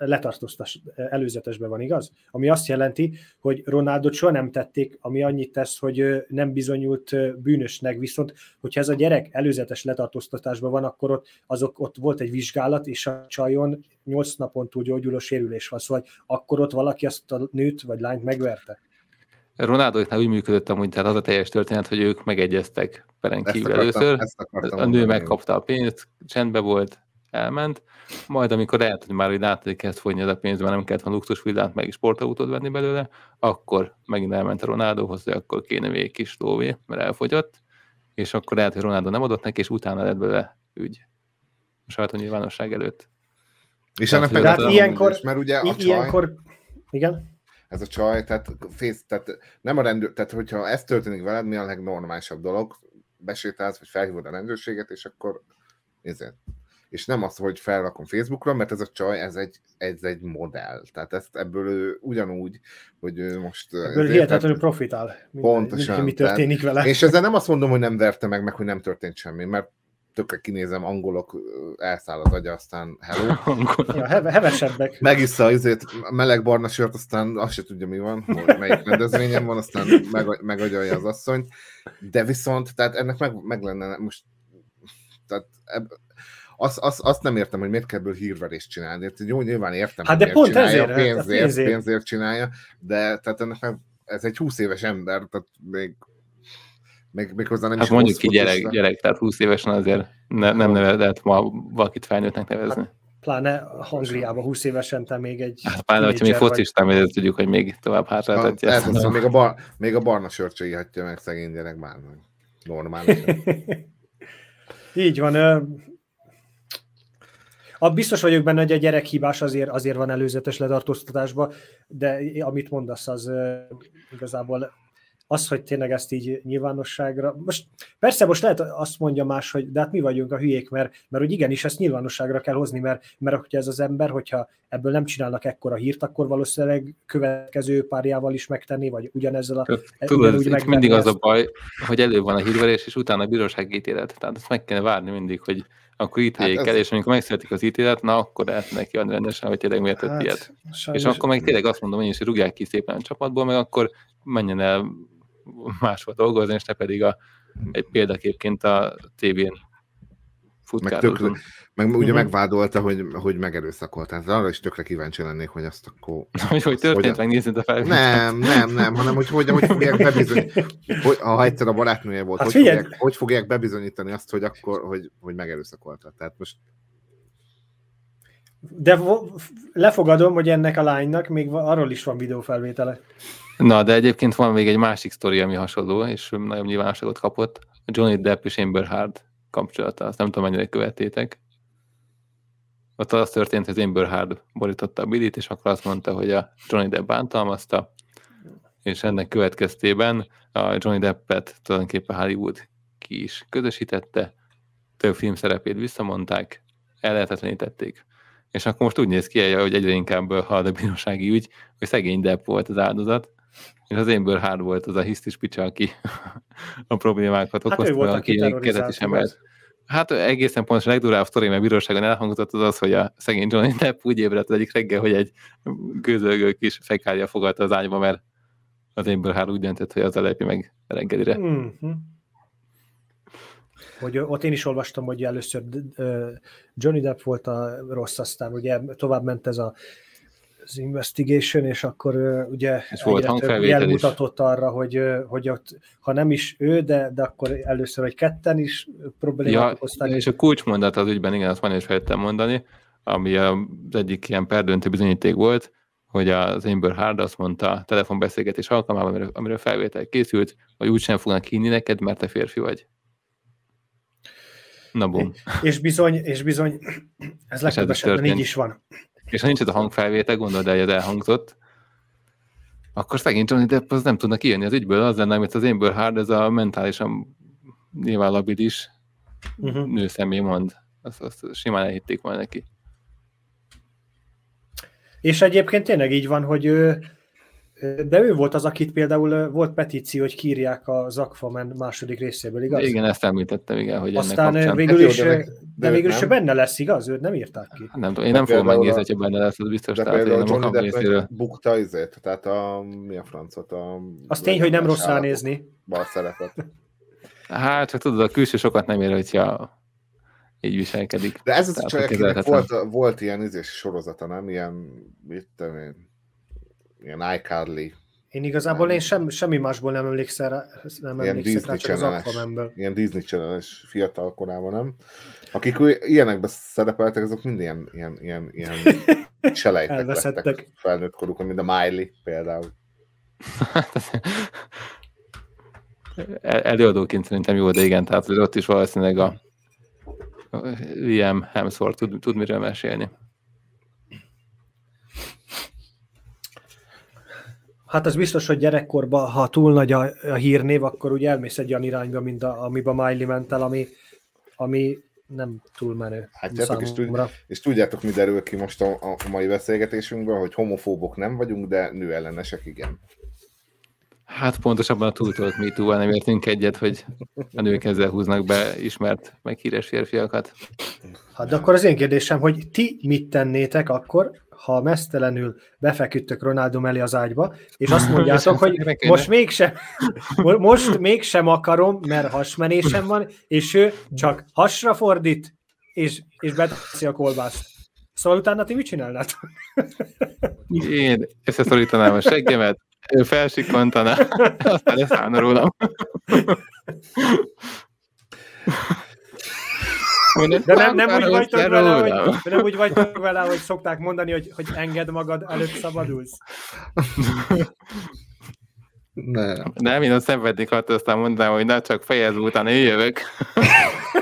letartóztas előzetesben van, igaz? Ami azt jelenti, hogy Ronaldot soha nem tették, ami annyit tesz, hogy nem bizonyult bűnösnek, viszont hogyha ez a gyerek előzetes letartóztatásban van, akkor ott, azok, ott volt egy vizsgálat, és a csajon 8 napon túl gyógyuló sérülés van, szóval akkor ott valaki azt a nőt vagy lányt megverte. Ronaldóknál úgy működött amúgy, tehát az a teljes történet, hogy ők megegyeztek peren kívül először, a nő megkapta a pénzt, csendbe volt, elment, majd amikor lehet, hogy már hogy látta, hogy kezd fogyni ez a pénz, mert nem kellett volna luxusvillát, meg sportautót venni belőle, akkor megint elment a Ronaldohoz, hogy akkor kéne még egy kis lóvé, mert elfogyott, és akkor lehet, hogy Ronaldo nem adott neki, és utána lett belőle ügy. A sajtó nyilvánosság előtt. És ennek hát ilyenkor, mert ugye a csaj, ilyenkor, igen? Ez a csaj, tehát, fész, tehát nem a rendőr, tehát hogyha ez történik veled, mi a legnormálisabb dolog, besétálsz, vagy felhívod a rendőrséget, és akkor ezért. És nem az, hogy felrakom Facebookra, mert ez a csaj, ez egy, ez egy modell. Tehát ezt ebből ő ugyanúgy, hogy ő most... Ebből hihetetlenül profitál. Pontosan. Mi történik vele. És ezzel nem azt mondom, hogy nem verte meg, meg hogy nem történt semmi, mert tökre kinézem, angolok, elszáll az agya, aztán hello. ja, hevesebbek. Megissza azért meleg barna sört, aztán azt se tudja, mi van, melyik rendezvényen van, aztán meg, megagyalja az asszonyt. De viszont, tehát ennek meg, meg lenne most, tehát eb, azt, azt, azt nem értem, hogy miért kell ebből hírverést csinálni. Jó, nyilván értem, hát de hogy pont csinálja, ezért, pénzért, pénzért. pénzért csinálja, de tehát ennek meg, ez egy 20 éves ember, tehát még még, még hozzá nem hát is mondjuk ki gyerek, gyerek, tehát 20 évesen azért ne, nem nevezett ma valakit felnőttnek nevezni. Hát, pláne Angliában 20 évesen te még egy... Hát pláne, hogyha még focistán, vagy... tudjuk, hogy még tovább hátráltatja. Hát, ezt még, a bar, még a barna sört se ihatja meg szegény gyerek már normálisan. Így van. A biztos vagyok benne, hogy a gyerek hibás azért, azért van előzetes letartóztatásban, de amit mondasz, az igazából az, hogy tényleg ezt így nyilvánosságra, most persze most lehet azt mondja más, hogy de hát mi vagyunk a hülyék, mert, mert hogy igenis ezt nyilvánosságra kell hozni, mert, mert hogyha ez az ember, hogyha ebből nem csinálnak ekkora hírt, akkor valószínűleg következő párjával is megtenni, vagy ugyanezzel a... Tudod, ez meg mindig az a baj, hogy elő van a hírverés, és utána a bíróság ítélet. Tehát ezt meg kell várni mindig, hogy akkor ítéljék hát el, és amikor megszületik az ítélet, na akkor lehet neki adni rendesen, hogy tényleg miért tett hát, ilyet. És akkor meg tényleg azt mondom, hogy is, rúgják ki szépen a csapatból, meg akkor menjen el máshol dolgozni, és ne pedig a, egy példaképként a tévén Meg, meg ugye uh-huh. megvádolta, hogy, hogy megerőszakolt. Tehát arra is tökre kíváncsi lennék, hogy azt akkor... hogy, hogy történt, hogy, megnézni a felvételt. Nem, nem, nem, hanem hogy hogy, hogy fogják bebizonyítani, hogy, ha egyszer a barátnője volt, hát hogy, fogják, hogy fogják bebizonyítani azt, hogy akkor, hogy, hogy megerőszakolta. Tehát most de lefogadom, hogy ennek a lánynak még arról is van videófelvétele. Na, de egyébként van még egy másik sztori, ami hasonló, és nagyon nyilvánosságot kapott. Johnny Depp és Amber Hard kapcsolata. Azt nem tudom, mennyire követtétek. Ott az történt, hogy Amber Hard borította a Billit, és akkor azt mondta, hogy a Johnny Depp bántalmazta, és ennek következtében a Johnny Deppet tulajdonképpen Hollywood ki is közösítette, több film szerepét visszamondták, ellehetetlenítették. És akkor most úgy néz ki, hogy egyre inkább halad a bírósági ügy, hogy szegény Depp volt az áldozat, és az Amber Hard volt az a hisztis picsa, aki a problémákat hát okozta, hát aki kezet is emelt. Hát egészen pontosan a legdurább sztori, mert bíróságon elhangzott az az, hogy a szegény Johnny Depp úgy ébredt az egyik reggel, hogy egy gőzölgő kis fekália fogadta az ágyba, mert az Amber Hard úgy döntött, hogy az lepi meg reggelire. Mm-hmm. Hogy ott én is olvastam, hogy először Johnny Depp volt a rossz, aztán ugye tovább ment ez a az investigation, és akkor ugye és volt elmutatott arra, hogy, hogy ott, ha nem is ő, de, de akkor először, hogy ketten is problémát ja. És a kulcsmondat az ügyben, igen, azt már is fejtettem mondani, ami az egyik ilyen perdöntő bizonyíték volt, hogy az Amber Hard azt mondta a telefonbeszélgetés alkalmával, amiről, amiről felvétel készült, hogy úgy sem fognak hinni neked, mert te férfi vagy. Na bum. És bizony, és bizony, ez legtöbb esetben így is van és ha nincs ez a hangfelvétel, gondold el, hogy elhangzott, akkor szegény Johnny Depp az nem tudnak kijönni az ügyből, az lenne, amit az Amber Hard, ez a mentálisan nyilván labilis uh-huh. nőszemély mond. Azt, azt simán elhitték volna neki. És egyébként tényleg így van, hogy ő, De ő volt az, akit például volt petíció, hogy kírják a Zakfamen második részéből, igaz? Igen, ezt említettem, igen, hogy Aztán ennek végül Hát is, jó, de végül is benne lesz, igaz? Őt nem írták ki. Hát Nem tudom, én nem fogom megnézni, a- hogyha benne lesz, az biztos. De tehát én például nem Johnny Depp bukta izét, tehát a, mi a francot? A, Az tény, hogy nem rossz ránézni. Bal szerepet. Hát, csak tudod, a külső sokat nem ér, hogyha így viselkedik. De ez az csaj, akinek volt, volt ilyen izés sorozata, nem? Ilyen, mit tudom én, ilyen iCarly, Én igazából én sem, semmi másból nem emlékszem rá, nem Ilyen emlékszem rá, Disney csak az. Aquamanből. ilyen Disney channel fiatal korában, nem? Akik úgy- ilyenekben szerepeltek, azok mind ilyen, ilyen, ilyen, ilyen selejtek lettek felnőtt korukon, mint a Miley például. El- Előadóként szerintem jó, de igen, tehát ott is valószínűleg a a Liam Hemsworth tud, tud miről mesélni. Hát az biztos, hogy gyerekkorban, ha túl nagy a, a hírnév, akkor ugye elmész egy olyan irányba, mint a, amiben Miley ment el, ami, ami nem túl menő Hát gyertek, és, tud, és tudjátok, mi derül ki most a, a mai beszélgetésünkből, hogy homofóbok nem vagyunk, de nőellenesek igen. Hát pontosabban a túltolt MeToo-val nem értünk egyet, hogy a nők ezzel húznak be ismert, meg híres férfiakat. Hát de akkor az én kérdésem, hogy ti mit tennétek akkor, ha mesztelenül befeküdtök Ronaldo mellé az ágyba, és azt mondjátok, hogy most mégsem, mo- most mégsem akarom, mert hasmenésem van, és ő csak hasra fordít, és, és beteszi a kolbászt. Szóval utána ti mit csinálnátok? Én összeszorítanám a seggemet, ő felsikkantaná, aztán leszállna rólam. De nem, nem, úgy vagytok vele, hogy, de nem úgy vagytok vele, hogy szokták mondani, hogy, hogy engedd magad, előtt szabadulsz. Nem. Nem, én azt szenvednék attól, aztán mondanám, hogy na csak fejezve utána én jövök.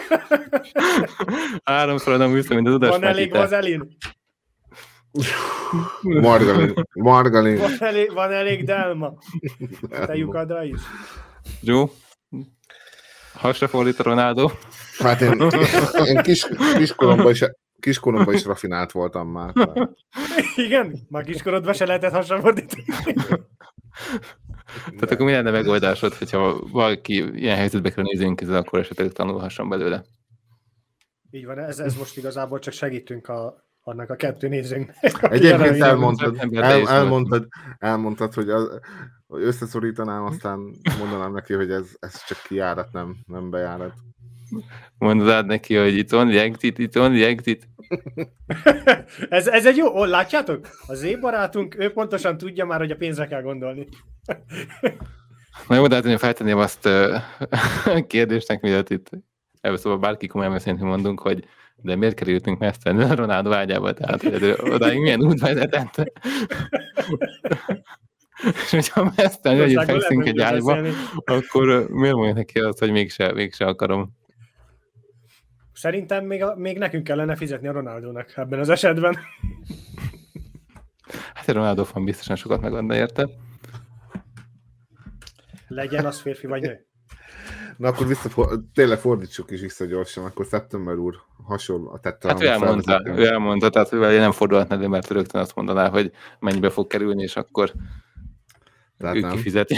Háromszor adom vissza, mint az udas Van elég vazelin? Margalin. Margalin. Van elég, van elég delma? Te lyukadra is? Jó? Hasra fordít a Ronaldo. Hát én, én kis, kiskoromban is, kiskoromban is rafinált voltam már. Tehát. Igen? Már kiskorodban se lehetett hasonlítani. Tehát akkor mi lenne megoldásod, hogyha valaki ilyen helyzetbe kell nézünk, akkor esetleg tanulhasson belőle. Így van, ez, ez most igazából csak segítünk a, annak a kettő nézőnknek. Egyébként elmondtad, el, elmondtad, elmondtad hogy, az, hogy összeszorítanám, aztán mondanám neki, hogy ez, ez csak kijárat, nem, nem bejárat. Mondod neki, hogy itt only exit, itt only exit. ez, ez egy jó, ó, látjátok? Az én barátunk, ő pontosan tudja már, hogy a pénzre kell gondolni. Na jó, de hát én feltenném azt kérdésnek, mielőtt itt ebből szóval bárki komolyan beszélni mondunk, hogy de miért kerültünk a Ronaldo ágyába, tehát hogy odáig milyen út vezetett. És hogyha mesztelenül együtt Igazságból fekszünk egy ágyba, beszélni. akkor miért mondja neki azt, hogy mégse, mégse akarom. Szerintem még, a, még nekünk kellene fizetni a Ronaldónak ebben az esetben. Hát a Ronaldo fan biztosan sokat megadna érte. Legyen az férfi vagy nő. Na akkor vissza, tényleg fordítsuk is vissza gyorsan, akkor Szeptember úr hasonló. Tehát Hát ő elmondta, ő elmondta, tehát ő nem fordulhatna elő, mert rögtön azt mondaná, hogy mennyibe fog kerülni, és akkor Tehát ő nem. kifizeti.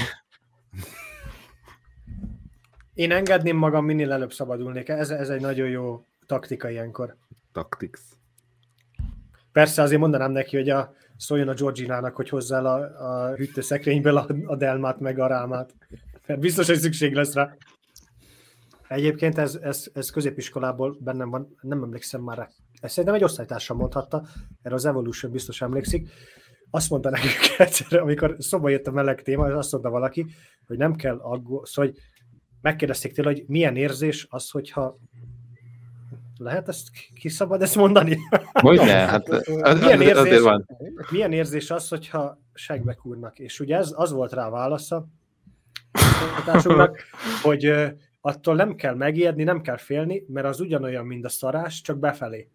Én engedném magam, minél előbb szabadulnék. Ez, ez egy nagyon jó taktika ilyenkor. Tactics. Persze azért mondanám neki, hogy a, szóljon a Georginának, hogy hozzá el a, a hűtőszekrényből a, a delmát meg a rámát. Mert biztos, hogy szükség lesz rá. Egyébként ez, ez, ez középiskolából bennem van, nem emlékszem már rá. Ezt szerintem egy osztálytársam mondhatta, erre az Evolution biztos emlékszik. Azt mondta nekünk egyszer, amikor szoba jött a meleg téma, az azt mondta valaki, hogy nem kell aggódni, szóval, hogy megkérdezték tőle, hogy milyen érzés az, hogyha lehet ezt ki szabad ezt mondani? Hogy ne? Hát Milyen érzés? azért van. Milyen érzés az, hogyha segbe kúrnak? És ugye ez, az volt rá a válasza hogy attól nem kell megijedni, nem kell félni, mert az ugyanolyan, mint a szarás, csak befelé.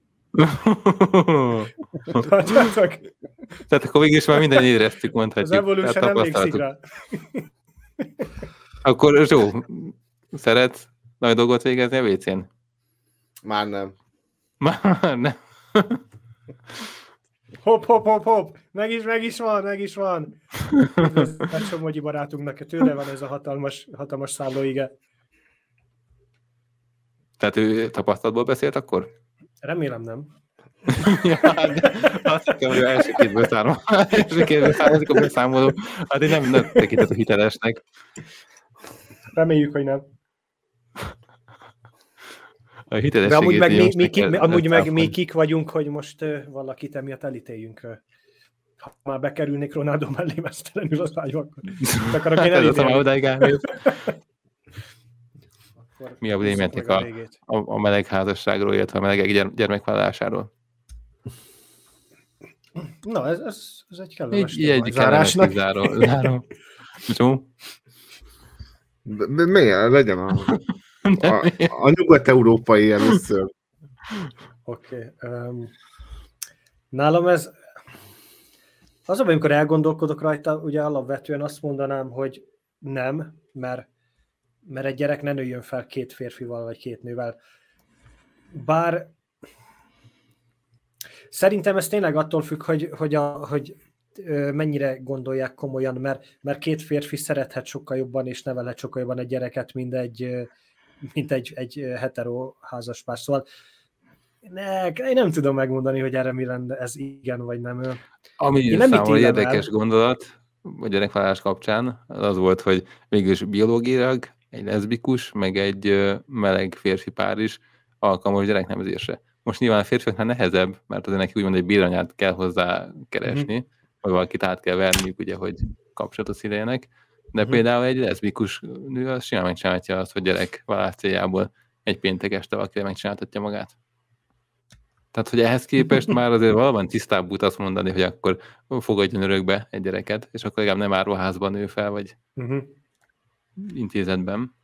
Tehát akkor végül is már minden éreztük, Az mondhatjuk. Evolution Tehát emlékszik rá. Akkor Zsó, szeretsz nagy dolgot végezni a WC-n? Már nem. Már nem. Hopp, hopp, hopp, hopp! Meg is, meg is van, meg is van! Üdvözlet Somogyi barátunknak, tőle van ez a hatalmas, hatalmas szállóige. Tehát ő tapasztalatból beszélt akkor? Remélem nem. ja, de azt hittem, hogy első kétből szárma. első kétből származik a beszámoló. Hát én nem, nem tekintett a hitelesnek. Reméljük, hogy nem. A hitelességét De amúgy meg, mi, mi, ki, amúgy meg mi kik vagyunk, hogy most uh, valakit emiatt elítéljünk. Ha már bekerülnék Ronaldo mellé mesztelenül az ágyba, akkor akarok én Hát ez az, elítélni. odáig elmész. Akkor Mi a véleményetek a- a, a meleg házasságról, illetve a gyerm- gyermekvállalásáról. Na, ez, ez, ez egy kellemes egy a kellemes zárásnak. záró. záró. De miért? Legyen a, a, a nyugat-európai először. Oké. Okay. Um, nálam ez... Az, amikor elgondolkodok rajta, ugye alapvetően azt mondanám, hogy nem, mert, mert egy gyerek ne nőjön fel két férfival vagy két nővel. Bár szerintem ez tényleg attól függ, hogy, hogy, a, hogy mennyire gondolják komolyan, mert, mert két férfi szerethet sokkal jobban és nevelhet sokkal jobban egy gyereket, mint egy, mint egy, egy hetero házaspár. Szóval ne, én nem tudom megmondani, hogy erre mi lenne, ez igen vagy nem. Ami Én nem számomra ítélem el. érdekes gondolat a gyerekvállalás kapcsán, az az volt, hogy végülis biológiailag egy leszbikus, meg egy meleg férfi pár is alkalmas gyereknemzésre. Most nyilván a férfiaknál nehezebb, mert azért neki úgymond egy bíranyát kell hozzá keresni, Mhm. vagy valakit át kell verniük, ugye, hogy kapcsolatot szüljenek. De Mhm. például egy leszbikus nő az simán megcsinálhatja azt, hogy gyerekvállalás céljából egy péntek este valakire megcsináltatja magát. Tehát, hogy ehhez képest már azért valóban tisztább út azt mondani, hogy akkor fogadjon örökbe egy gyereket, és akkor legalább nem áruházban nő fel, vagy Uh-huh. Intézetben.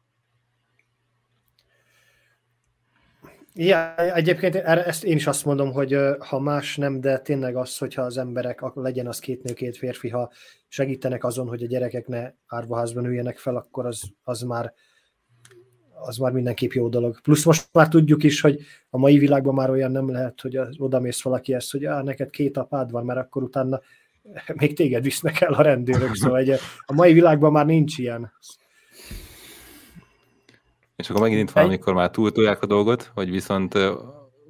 Ja, egyébként erre, ezt én is azt mondom, hogy ha más nem, de tényleg az, hogyha az emberek, legyen az két nő, két férfi, ha segítenek azon, hogy a gyerekek ne árvaházban üljenek fel, akkor az, az már az már mindenképp jó dolog. Plusz most már tudjuk is, hogy a mai világban már olyan nem lehet, hogy odamész valaki ezt, hogy á, neked két apád van, mert akkor utána még téged visznek el a rendőrök, szóval egy, a mai világban már nincs ilyen. És akkor megint itt van, amikor már túltolják a dolgot, hogy viszont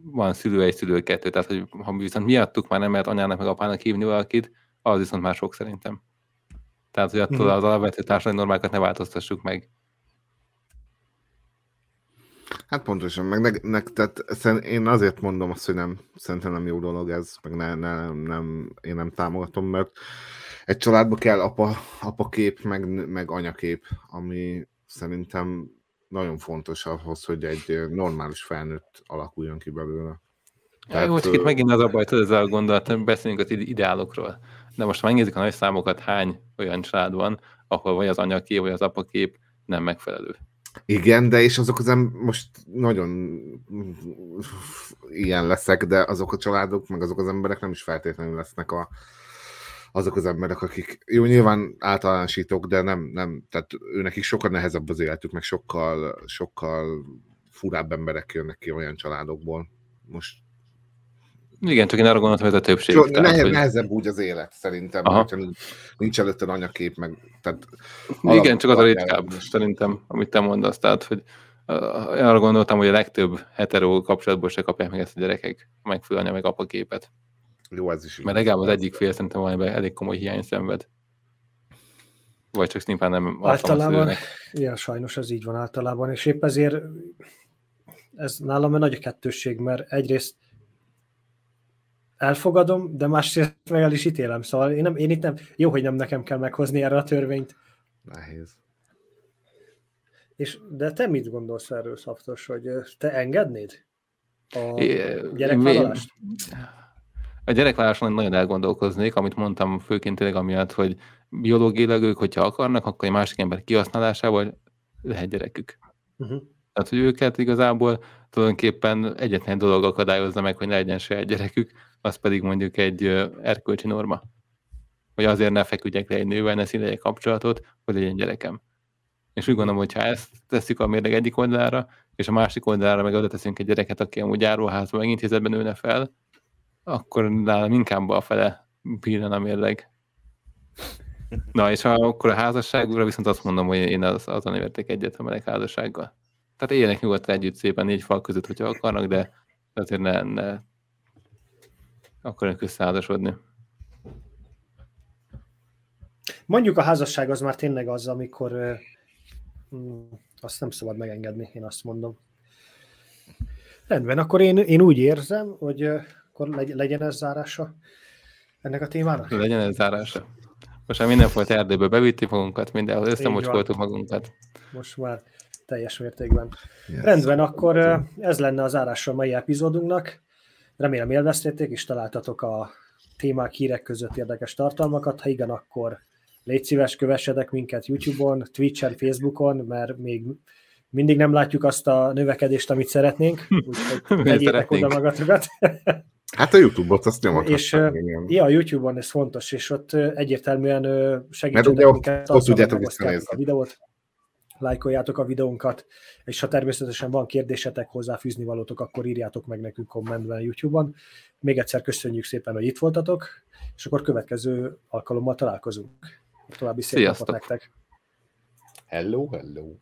van szülő egy, szülő kettő. Tehát, hogy ha viszont miattuk már nem lehet anyának meg apának hívni valakit, az viszont már sok szerintem. Tehát, hogy attól Mhm. az alapvető társadalmi normákat ne változtassuk meg. Hát pontosan, meg, meg, meg tehát én azért mondom azt, hogy nem, szerintem nem jó dolog ez, meg ne, ne, nem, én nem támogatom, mert egy családba kell apa, apa kép, meg, meg anyakép, ami szerintem nagyon fontos ahhoz, hogy egy normális felnőtt alakuljon ki belőle. Tehát, jó, csak itt megint az a baj, tudod, ezzel a gondolat, beszélünk az ide- ideálokról. De most ha megnézzük a nagy számokat, hány olyan család van, ahol vagy az anyakép, vagy az apakép nem megfelelő. Igen, de és azok az em- most nagyon ilyen leszek, de azok a családok, meg azok az emberek nem is feltétlenül lesznek a, azok az emberek, akik, jó, nyilván általánosítok, de nem, nem, tehát őnek is sokkal nehezebb az életük, meg sokkal, sokkal furább emberek jönnek ki olyan családokból. Most Igen, csak én arra gondoltam, hogy ez a többség. so, tehát, nehe, hogy- nehezebb úgy az élet, szerintem, Aha. hogyha nincs, nincs előtted anyakép, meg tehát Igen, csak az a ritkább, most- szerintem, amit te mondasz. Tehát, hogy uh, én arra gondoltam, hogy a legtöbb hetero kapcsolatból se kapják meg ezt a gyerekek, anya meg apaképet. Jó, ez is Mert legalább az egyik fél szerintem valamiben elég komoly hiány szenved. Vagy csak szimplán nem Általában, ja, sajnos ez így van általában, és épp ezért ez nálam nagy a kettősség, mert egyrészt elfogadom, de másrészt meg el is ítélem, szóval én, nem, én itt nem, jó, hogy nem nekem kell meghozni erre a törvényt, nehéz. és de te mit gondolsz erről, Szaftos, hogy te engednéd a É, gyerekvállalást? A gyerekvállaláson nagyon elgondolkoznék, amit mondtam főként tényleg amiatt, hogy biológiailag ők, hogyha akarnak, akkor egy másik ember kihasználásával lehet gyerekük. Uh-huh. Tehát, hogy őket igazából tulajdonképpen egyetlen dolog akadályozza meg, hogy ne legyen saját gyerekük, az pedig mondjuk egy erkölcsi norma. Hogy azért ne feküdjek le egy nővel, ne színlegyek kapcsolatot, hogy legyen gyerekem. És úgy gondolom, hogy ha ezt tesszük a mérleg egyik oldalára, és a másik oldalára meg oda teszünk egy gyereket, aki amúgy járóházban meg intézetben nőne fel, akkor nálam inkább a fele pillan a mérleg. Na, és akkor a házasságra viszont azt mondom, hogy én az, azon érték egyet a meleg házassággal. Tehát éljenek nyugodtan együtt szépen négy fal között, hogyha akarnak, de azért ne, ne akarnak összeházasodni. Mondjuk a házasság az már tényleg az, amikor mm, azt nem szabad megengedni, én azt mondom. Rendben, akkor én, én úgy érzem, hogy akkor legy, legyen ez zárása ennek a témának. Legyen ez zárása. Most már mindenfajta erdőbe bevittük magunkat, mindenhol összemocskoltuk magunkat. Most már teljes mértékben. Yes. Rendben, akkor ez lenne a zárása a mai epizódunknak. Remélem élveztétek, és találtatok a témák, hírek között érdekes tartalmakat. Ha igen, akkor légy szíves, kövessetek minket YouTube-on, Twitch-en, Facebookon, mert még mindig nem látjuk azt a növekedést, amit szeretnénk, úgyhogy tegyétek szeretnénk. oda magatokat. Hát a YouTube-ot azt nyomhatod. és ö, ja, a YouTube-on ez fontos, és ott egyértelműen ö, Mert ott- minket, ott hogy tudjátok visszanézni. a videót, lájkoljátok a videónkat, és ha természetesen van kérdésetek, hozzáfűzni valótok, akkor írjátok meg nekünk kommentben YouTube-on. Még egyszer köszönjük szépen, hogy itt voltatok, és akkor következő alkalommal találkozunk. További szép Sziasztok! napot nektek! Hello, hello.